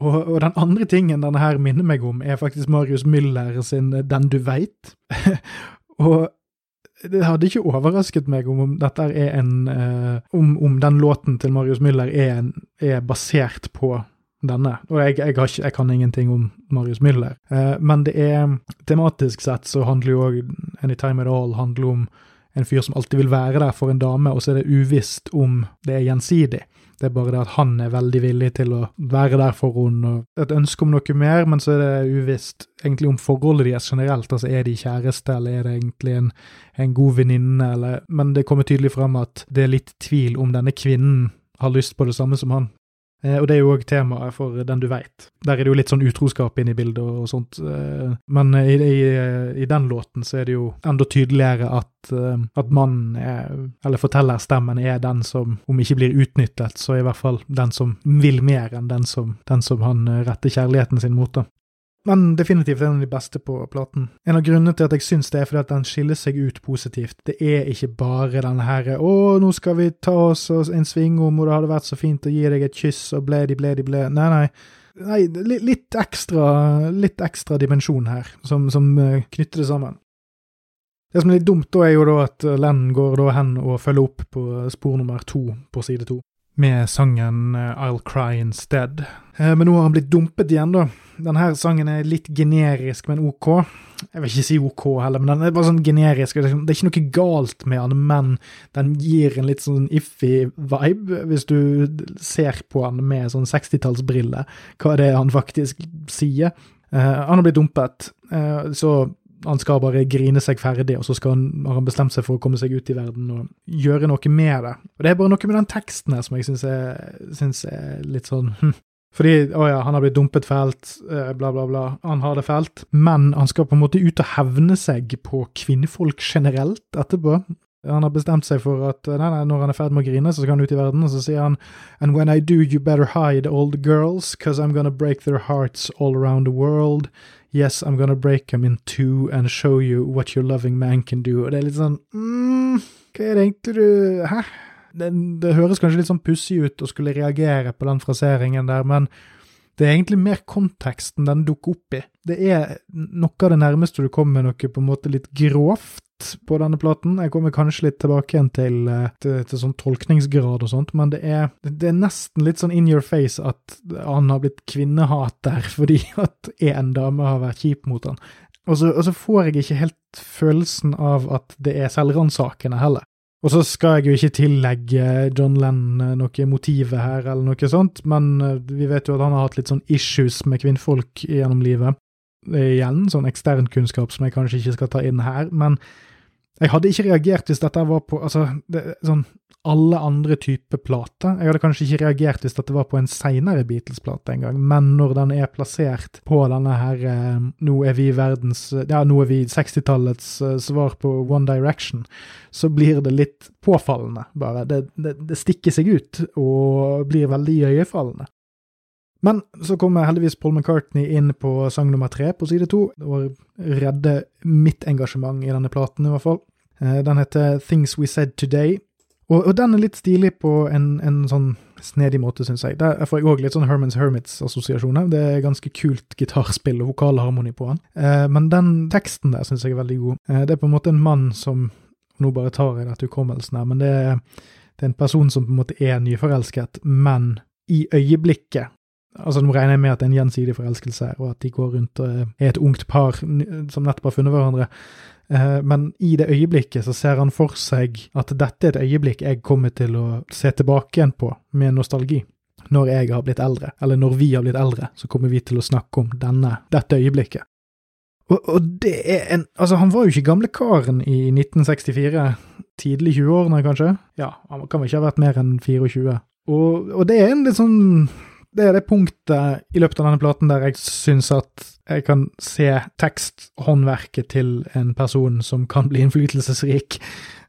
Og, og den andre tingen denne her minner meg om, er faktisk Marius Müller sin Den du veit. og det hadde ikke overrasket meg om, dette er en uh, om, om, den låten til Marius Müller er, er basert på denne. Og jeg, jeg, ikke, jeg, kan ingenting om Marius Müller, eh, men det er tematisk sett så handler jo òg Anytime At All handler om en fyr som alltid vil være der for en dame, og så er det uvisst om det er gjensidig. Det er bare det at han er veldig villig til å være der for henne, og et ønske om noe mer, men så er det uvisst egentlig om forholdet deres generelt. Altså er de kjæreste, eller er det egentlig en, en god venninne, eller Men det kommer tydelig fram at det er litt tvil om denne kvinnen har lyst på det samme som han. Eh, og det er jo òg temaet for Den du veit. Der er det jo litt sånn utroskap inne i bildet og, sånt. Eh, men i, i, i, den låten så er det jo enda tydeligere at, eh, at mannen, er, eller fortellerstemmen, er den som, om ikke blir utnyttet, så i hvert fall den som vil mer enn den som, den som han retter kjærligheten sin mot. da. Men definitivt en av de beste på platen. En av grunnene til at jeg syns det, er fordi at den skiller seg ut positivt. Det er ikke bare denne herre 'Å, nå skal vi ta oss en svingom, og det hadde vært så fint å gi deg et kyss', og bledi, bledi, ble. Nei, nei. Nei, litt ekstra, litt ekstra dimensjon her, som, som eh, knytter det sammen. Det som er litt dumt, da, er jo da at Len går da hen og følger opp på spor nummer to på side to. Med sangen eh, I'll Cry Instead. Eh, men nå har han blitt dumpet igjen, da. Denne sangen er litt generisk, men OK. Jeg vil ikke si OK heller, men den er bare sånn generisk. Det er ikke noe galt med den, men den gir en litt sånn iffy vibe, hvis du ser på den med sånn 60-tallsbriller, hva det er han faktisk sier. Uh, han har blitt dumpet, så han skal bare grine seg ferdig, og så han, har han bestemt seg for å komme seg ut i verden og gjøre noe med det. Og Det er bare noe med den teksten her som jeg syns er, er, litt sånn hm, fordi å ja, han har blitt dumpet fælt, eh, bla, bla, bla. Han har det fælt. Men han skal på en måte ut og hevne seg på kvinnfolk generelt etterpå. Han har bestemt seg for at nei, nei, når han er ferdig med å grine, så skal han ut i verden, og så sier han And when I do, you better hide the girls, cause I'm gonna break their hearts all around the world. Yes, I'm gonna break them in two and show you what your loving man can do. Og det er litt sånn mm, Hva er det egentlig du Hæ? det, det høres kanskje litt sånn pussig ut å skulle reagere på den fraseringen der, men det er egentlig mer konteksten den dukker opp i. Det er noe av det nærmeste du kommer noe på en måte litt grovt på denne platen. Jeg kommer kanskje litt tilbake igjen til, eh, til, til sånn tolkningsgrad og sånt, men det er, det er, nesten litt sånn in your face at han har blitt kvinnehater fordi at én dame har vært kjip mot han. Og så, og så får jeg ikke helt følelsen av at det er selvransakende heller. Og så skal jeg jo ikke tillegge John Lennon eh, noe motive her, eller noe sånt, men eh, vi vet jo at han har hatt litt sånn issues med kvinnfolk gjennom livet. Er igjen sånn eksternkunnskap som jeg kanskje ikke skal ta inn her, men jeg hadde ikke reagert hvis dette var på altså, det, sånn alle andre typer plater. Jeg hadde kanskje ikke reagert hvis dette var på en seinere Beatles-plate engang, men når den er plassert på denne her eh, Nå er vi verdens Ja, nå er vi 60-tallets eh, svar på One Direction, så blir det litt påfallende, bare. Det, det, det stikker seg ut og blir veldig iøynefallende. Men så kommer heldigvis Paul McCartney inn på sang nummer tre på side to, og redder mitt engasjement i denne platen, i hvert fall. Eh, den heter Things We Said Today, og, og, den er litt stilig på en, en sånn snedig måte, syns jeg. Der får jeg òg litt sånn Hermans Hermits-assosiasjoner. Det er ganske kult gitarspill og vokalharmoni på den. Eh, men den teksten der syns jeg er veldig god. Eh, det er på en måte en mann som Nå bare tar jeg dette hukommelsen her, men det er, det er en person som på en måte er nyforelsket, men i øyeblikket Altså, Nå regner jeg med at det er en gjensidig forelskelse, og at de går rundt og er et ungt par som nettopp har funnet hverandre. Eh, men i det øyeblikket så ser han for seg at dette er et øyeblikk jeg kommer til å se tilbake igjen på med nostalgi. Når jeg har blitt eldre, eller når vi har blitt eldre, så kommer vi til å snakke om denne, dette øyeblikket. Og, og det er en Altså, han var jo ikke gamle karen i 1964. Tidlig 20-årene, kanskje? Ja, han kan vel ikke ha vært mer enn 24. Og, og det er en litt sånn det er det punktet i løpet av denne platen der jeg syns at jeg kan se teksthåndverket til en person som kan bli innflytelsesrik.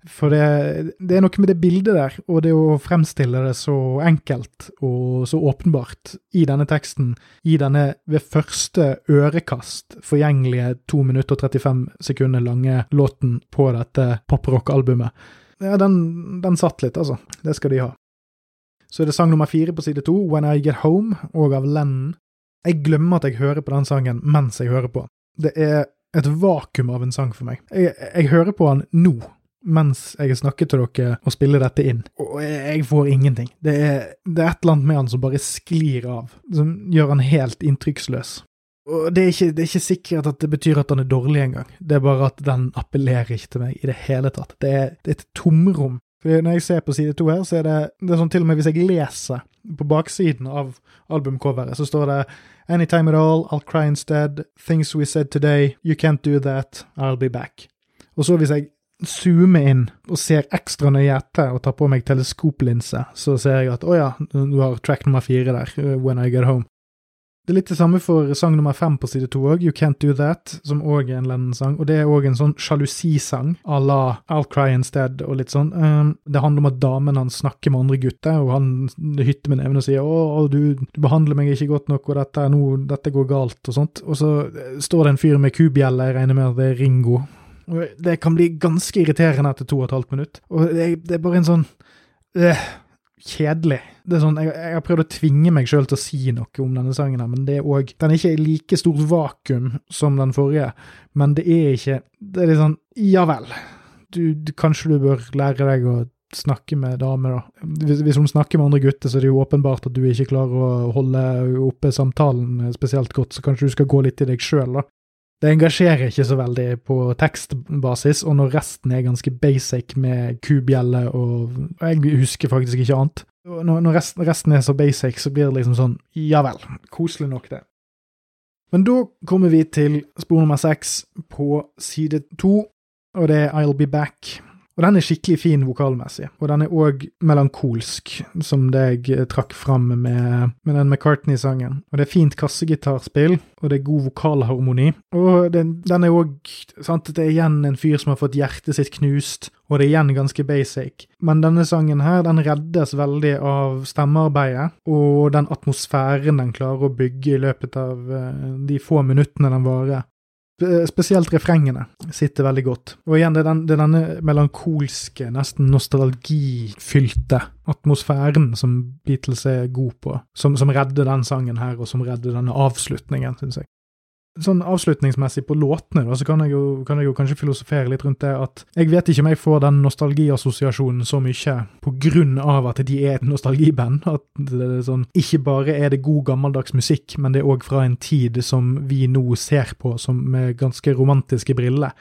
For det, det, er noe med det bildet der, og det å fremstille det så enkelt og så åpenbart i denne teksten, i denne ved første ørekast forgjengelige 2 minutter og 35 sekunder lange låten på dette poprock-albumet. Ja, den, den satt litt, altså. Det skal de ha. Så er det sang nummer fire på side to, When I Get Home, og av Lennon. Jeg glemmer at jeg hører på den sangen mens jeg hører på. Det er et vakuum av en sang for meg. Jeg, jeg hører på den nå, mens jeg snakker til dere og spiller dette inn, og jeg får ingenting. Det er, det er et eller annet med han som bare sklir av, som gjør han helt inntrykksløs. Og det er, ikke, det er ikke sikkert at det betyr at han er dårlig engang, det er bare at den appellerer ikke til meg i det hele tatt. Det er, det er et tomrom for når jeg ser på side to her, så er det, det er sånn til og med hvis jeg leser på baksiden av albumcoveret, så står det Anytime at all, I'll cry instead, Things we said today, You can't do that, I'll be back. Og så hvis jeg zoomer inn og ser ekstra nøye etter og tar på meg teleskoplinse, så ser jeg at å ja, du har track nummer fire der, When I Get Home. Det er litt det samme for sang nummer fem på side to òg, You Can't Do That, som òg er en Lennon-sang. Og det er òg en sånn sjalusisang à la I'll Cry Instead og litt sånn. Um, det handler om at damen hans snakker med andre gutter, og han hytter med neven og sier 'Å, du, du, behandler meg ikke godt nok, og dette, no, dette går galt', og sånt. Og så eh, står det en fyr med kubjelle, jeg regner med at det er Ringo. Og det kan bli ganske irriterende etter to og et halvt minutt. Og det, det er bare en sånn øh, kjedelig. Det er sånn, jeg, jeg har prøvd å tvinge meg sjøl til å si noe om denne sangen, her, men det er òg Den er ikke i like stort vakuum som den forrige, men det er ikke Det er litt sånn Ja vel, du, du, kanskje du bør lære deg å snakke med damer, da. Hvis, hvis hun snakker med andre gutter, så er det jo åpenbart at du ikke klarer å holde oppe samtalen spesielt godt, så kanskje du skal gå litt i deg sjøl, da. Det engasjerer ikke så veldig på tekstbasis, og når resten er ganske basic med kubjelle og Jeg husker faktisk ikke annet. Når, resten, resten er så basic, så blir det liksom sånn ja vel, koselig nok, det. Men da kommer vi til spor nummer seks på side to, og det er I'll Be Back. Og den er skikkelig fin vokalmessig, og den er òg melankolsk, som det jeg trakk fram med, med den McCartney-sangen. Og det er fint kassegitarspill, og det er god vokalharmoni. Og den, den er òg sant, Det er igjen en fyr som har fått hjertet sitt knust, og det er igjen ganske basic. Men denne sangen her, den reddes veldig av stemmearbeidet, og den atmosfæren den klarer å bygge i løpet av eh, de få minuttene den varer. Spesielt refrengene sitter veldig godt. Og igjen, det er, den, det er denne melankolske, nesten nostalgifylte atmosfæren som Beatles er god på, som, som redder den sangen her, og som redder denne avslutningen, syns jeg sånn avslutningsmessig på låtene, da, så kan jeg, jo, kan jeg, jo, kanskje filosofere litt rundt det at jeg vet ikke om jeg får den nostalgiassosiasjonen så mye på grunn av at de er et nostalgiband. At det er sånn Ikke bare er det god, gammeldags musikk, men det er òg fra en tid som vi nå ser på som med ganske romantiske briller.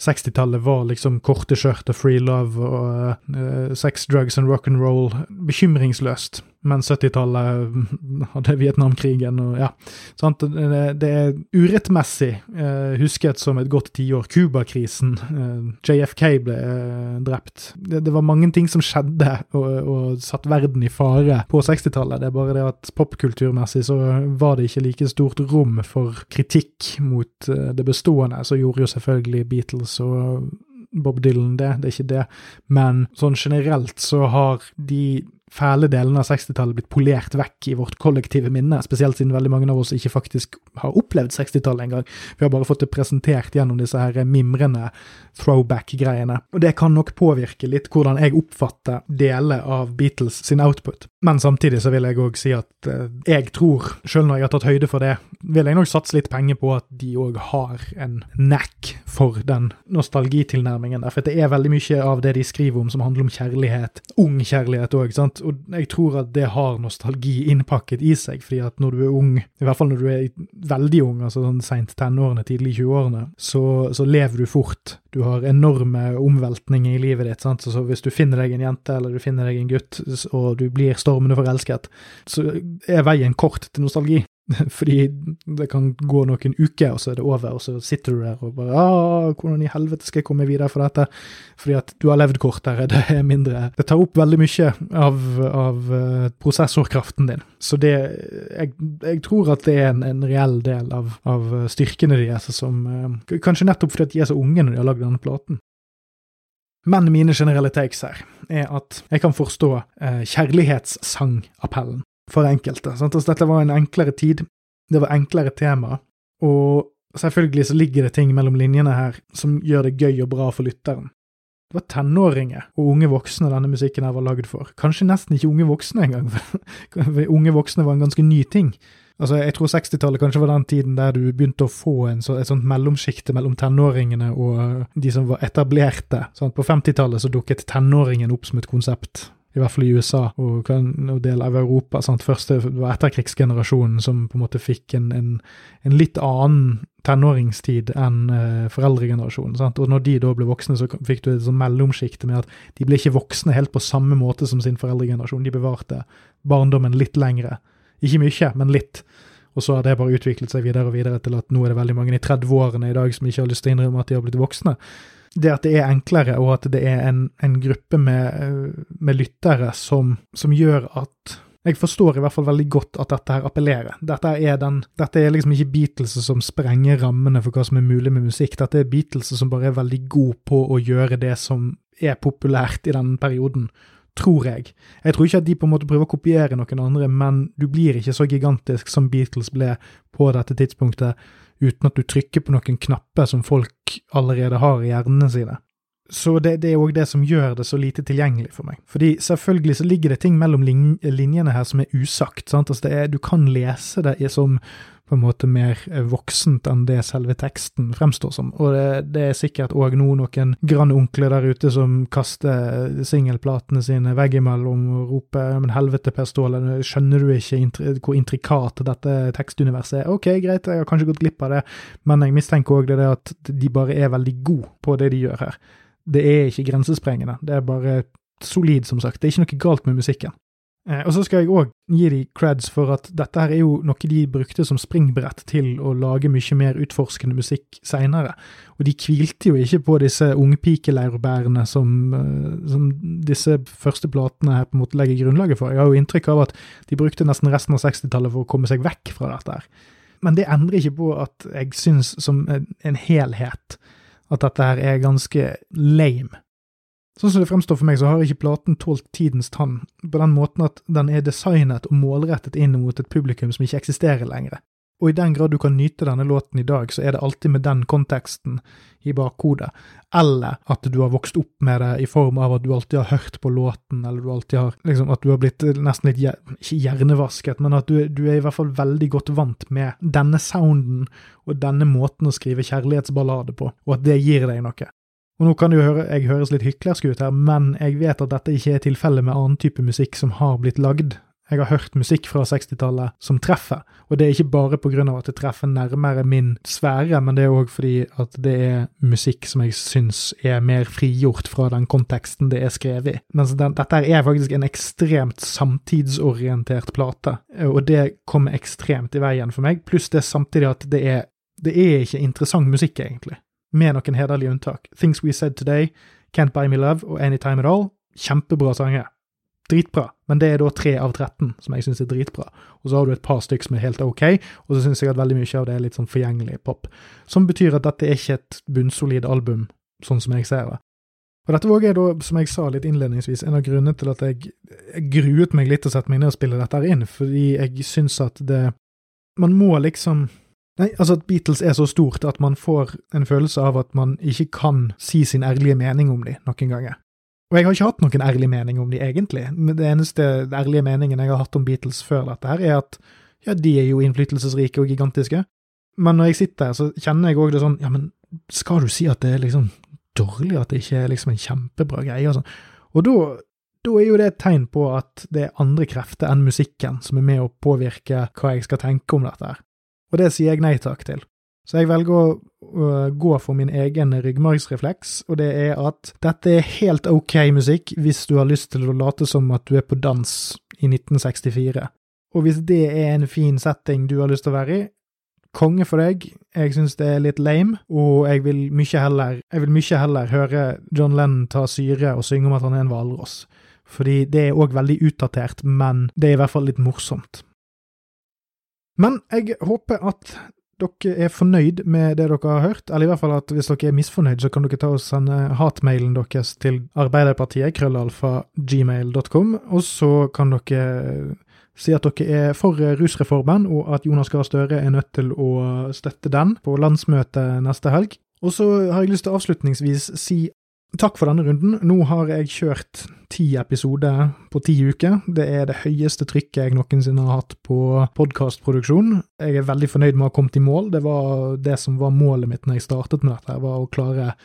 60-tallet var liksom korte skjørt og free love og uh, sex, drugs and rock and roll bekymringsløst mens 70-tallet hadde Vietnamkrigen og ja. Sant? Det er urettmessig eh, husket som et godt tiår. Cuba-krisen. Eh, JFK ble eh, drept. Det, det, var mange ting som skjedde og, og satt verden i fare på 60-tallet. Det er bare det at popkulturmessig så var det ikke like stort rom for kritikk mot eh, det bestående. Så gjorde jo selvfølgelig Beatles og Bob Dylan det, det er ikke det. Men sånn generelt så har de fæle delene av 60-tallet blitt polert vekk i vårt kollektive minne, spesielt siden veldig mange av oss ikke faktisk har opplevd 60-tallet engang. Vi har bare fått det presentert gjennom disse her mimrende throwback-greiene. Og det kan nok påvirke litt hvordan jeg oppfatter deler av Beatles sin output. Men samtidig så vil jeg òg si at eh, jeg tror, sjøl når jeg har tatt høyde for det, vil jeg nok satse litt penger på at de òg har en knack for den nostalgitilnærmingen der. For det er veldig mye av det de skriver om som handler om kjærlighet, ung kjærlighet òg, sant og jeg tror at det har nostalgi innpakket i seg, fordi at når du er ung, i hvert fall når du er veldig ung, altså sånn seint tenårene, tidlig 20-årene, så, så, lever du fort. Du har enorme omveltninger i livet ditt. sant? Så hvis du finner deg en jente eller du finner deg en gutt, og du blir stormende forelsket, så er veien kort til nostalgi. Fordi det kan gå noen uker, og så er det over, og så sitter du der og bare ah, 'Hvordan i helvete skal jeg komme videre for dette?' Fordi at du har levd kortere, det er mindre Det tar opp veldig mye av, av uh, prosessorkraften din. Så det jeg, jeg, tror at det er en, en reell del av, av styrkene deres, som uh, Kanskje nettopp fordi at de er så unge når de har lagd denne platen. Men mine generelle takes her er at jeg kan forstå eh, kjærlighetssangappellen for enkelte. Sant? Altså, dette var en enklere tid, det var enklere tema, og selvfølgelig så ligger det ting mellom linjene her som gjør det gøy og bra for lytteren. Det var tenåringer og unge voksne denne musikken her var lagd for. Kanskje nesten ikke unge voksne engang, for unge voksne var en ganske ny ting. Altså, Jeg tror 60-tallet kanskje var den tiden der du begynte å få så, et sånt mellomsjikte mellom tenåringene og de som var etablerte. Sånn, på 50-tallet så dukket tenåringen opp som et konsept i hvert fall i USA og en del av Europa. Sant? Første var etterkrigsgenerasjonen som på en måte fikk en, en, en litt annen tenåringstid enn eh, foreldregenerasjonen. Sant? Og når de da ble voksne, så fikk du et sånn mellomsjikte med at de ble ikke voksne helt på samme måte som sin foreldregenerasjon. De bevarte barndommen litt lengre. Ikke mye, men litt. Og så har det bare utviklet seg videre og videre til at nå er det veldig mange i 30-årene i dag som ikke har lyst til å innrømme at de har blitt voksne det at det er enklere, og at det er en, en gruppe med, med lyttere som, som, gjør at jeg forstår i hvert fall veldig godt at dette her appellerer. Dette er, den, dette er liksom ikke Beatles som sprenger rammene for hva som er mulig med musikk. Dette er Beatles som bare er veldig god på å gjøre det som er populært i den perioden, tror jeg. Jeg tror ikke at de på en måte prøver å kopiere noen andre, men du blir ikke så gigantisk som Beatles ble på dette tidspunktet uten at du trykker på noen knapper som folk allerede har i hjernene sine. Så det, det er òg det som gjør det så lite tilgjengelig for meg. Fordi selvfølgelig så ligger det ting mellom linjene her som er usagt. sant? Altså det er, Du kan lese det som på en måte mer voksent enn det selve teksten fremstår som. Og det, det er sikkert òg nå noen grandonkler der ute som kaster singelplatene sine veggimellom og roper 'men helvete, Per Ståle, skjønner du ikke intri hvor intrikat dette tekstuniverset er'? Ok, greit, jeg har kanskje gått glipp av det, men jeg mistenker òg det at de bare er veldig gode på det de gjør her. Det er ikke grensesprengende, det er bare solid, som sagt. Det er ikke noe galt med musikken. Eh, og så skal jeg òg gi de creds for at dette her er jo noe de brukte som springbrett til å lage mye mer utforskende musikk seinere. Og de hvilte jo ikke på disse ungpikeleirbærene som, eh, som disse første platene her på en måte legger grunnlaget for. Jeg har jo inntrykk av at de brukte nesten resten av 60-tallet for å komme seg vekk fra dette her. Men det endrer ikke på at jeg syns som en helhet at dette her er ganske lame. Sånn som det fremstår for meg, så har ikke platen tålt tidens tann, på den måten at den er designet og målrettet inn mot et publikum som ikke eksisterer lenger. Og i den grad du kan nyte denne låten i dag, så er det alltid med den konteksten i bakhodet, eller at du har vokst opp med det i form av at du alltid har hørt på låten, eller du alltid har liksom at du har blitt nesten litt ikke hjernevasket, men at du, du er i hvert fall veldig godt vant med denne sounden og denne måten å skrive kjærlighetsballade på, og at det gir deg noe. Og nå kan jo høre, jeg høres litt hyklersk ut her, men jeg vet at dette ikke er tilfellet med annen type musikk som har blitt lagd. Jeg har hørt musikk fra 60-tallet som treffer, og det er ikke bare av at det treffer nærmere min sfære, men det er òg fordi at det er musikk som jeg syns er mer frigjort fra den konteksten det er skrevet i. Mens den, dette er faktisk en ekstremt samtidsorientert plate, og det kommer ekstremt i veien for meg, pluss det samtidig at det er det er ikke interessant musikk, egentlig med noen hederlige unntak. Things We Said Today, Can't Buy Me Love og Anytime At All. Kjempebra sanger. Dritbra, men det er da tre av 13 som jeg syns er dritbra. Og så har du et par stykker som er helt ok, og så syns jeg at veldig mye av det er litt sånn forgjengelig pop. Som betyr at dette er ikke et bunnsolid album, sånn som jeg ser det. Og dette var da, som jeg sa litt innledningsvis, en av grunnene til at jeg, jeg gruet meg litt til å sette meg ned og spille dette inn, fordi jeg syns at det Man må liksom Nei, altså at Beatles er så stort at man får en følelse av at man ikke kan si sin ærlige mening om de noen ganger. Og jeg har ikke hatt noen ærlig mening om de egentlig. Men det eneste ærlige meningen jeg har hatt om Beatles før dette her, er at ja, de er jo innflytelsesrike og gigantiske. Men når jeg sitter her, så kjenner jeg òg det sånn, ja, men skal du si at det er liksom dårlig, at det ikke er liksom en kjempebra greie og sånn? Og da, da er jo det et tegn på at det er andre krefter enn musikken som er med å påvirke hva jeg skal tenke om dette her og det sier jeg nei takk til. Så jeg velger å uh, gå for min egen ryggmargsrefleks, og det er at dette er helt ok musikk hvis du har lyst til å late som at du er på dans i 1964. Og hvis det er en fin setting du har lyst til å være i, konge for deg. Jeg syns det er litt lame, og jeg vil mye heller, jeg vil mye heller høre John Lennon ta syre og synge om at han er en hvalross. Fordi det er òg veldig utdatert, men det er i hvert fall litt morsomt. Men jeg håper at dere er fornøyd med det dere har hørt, eller i hvert fall at hvis dere er misfornøyd, så kan dere ta og sende hatmailen deres til Arbeiderpartiet, krøllalfa, gmail.com, og så kan dere si at dere er for rusreformen, og at Jonas Gahr Støre er nødt til å støtte den på landsmøtet neste helg. Og så har jeg lyst til avslutningsvis si Takk for denne runden. Nå har jeg kjørt ti episoder på ti uker. Det er det høyeste trykket jeg noensinne har hatt på podkastproduksjon. Jeg er veldig fornøyd med å ha kommet i mål. Det var det som var målet mitt når jeg startet med dette, var å klare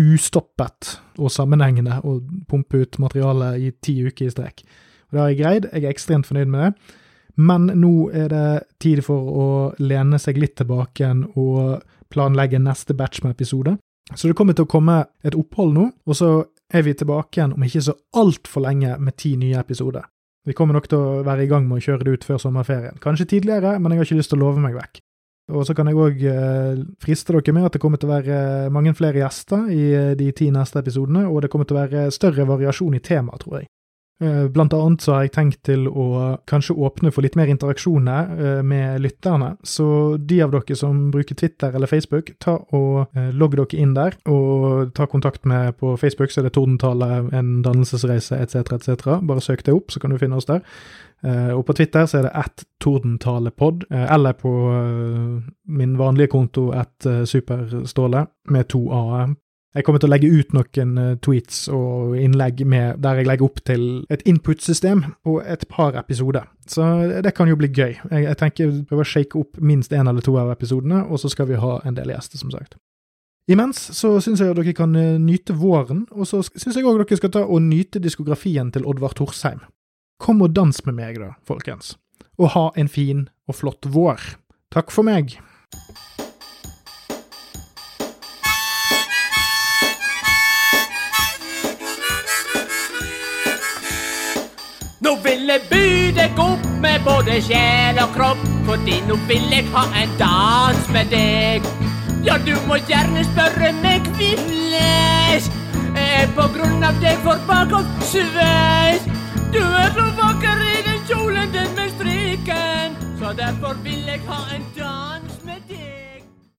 ustoppet og sammenhengende å pumpe ut materiale i ti uker i strek. Det har jeg greid. Jeg er ekstremt fornøyd med det. Men nå er det tid for å lene seg litt tilbake og planlegge neste batch med episoder. Så det kommer til å komme et opphold nå, og så er vi tilbake igjen om ikke så altfor lenge med ti nye episoder. Vi kommer nok til å være i gang med å kjøre det ut før sommerferien. Kanskje tidligere, men jeg har ikke lyst til å love meg vekk. Og så kan jeg òg eh, friste dere med at det kommer til å være mange flere gjester i eh, de ti neste episodene, og det kommer til å være større variasjon i temaet, tror jeg. Eh, blant annet så har jeg tenkt til å kanskje åpne for litt mer interaksjoner eh, med lytterne. Så de av dere som bruker Twitter eller Facebook, ta og eh, logg dere inn der, og ta kontakt med på Facebook, så er det Tordentale, en dannelsesreise etc., etc. Bare søk det opp, så kan du finne oss der. Og på Twitter så er det at tordentalepod, eller på min vanlige konto at superståle, med to a-er Jeg kommer til å legge ut noen eh, tweets og innlegg med, der jeg legger opp til et input-system på et par episoder. Så det kan jo bli gøy. Jeg, jeg tenker prøve å shake opp minst én eller to av episodene, og så skal vi ha en del gjester, som sagt. Imens så syns jeg at dere kan eh, nyte våren, og så syns jeg òg dere skal ta og nyte diskografien til Oddvar Torsheim. Kom og dans med meg, da, folkens, og ha en fin og flott vår. Takk for meg. Nå vil jeg by deg opp med både sjel og kropp, fordi nå vil jeg ha en dans med deg. Ja, du må gjerne spørre meg hvordan. Er på grunn av deg får bakoversveis. Du er så vakker i den kjolen din med striken, så derfor vil jeg ha en dans.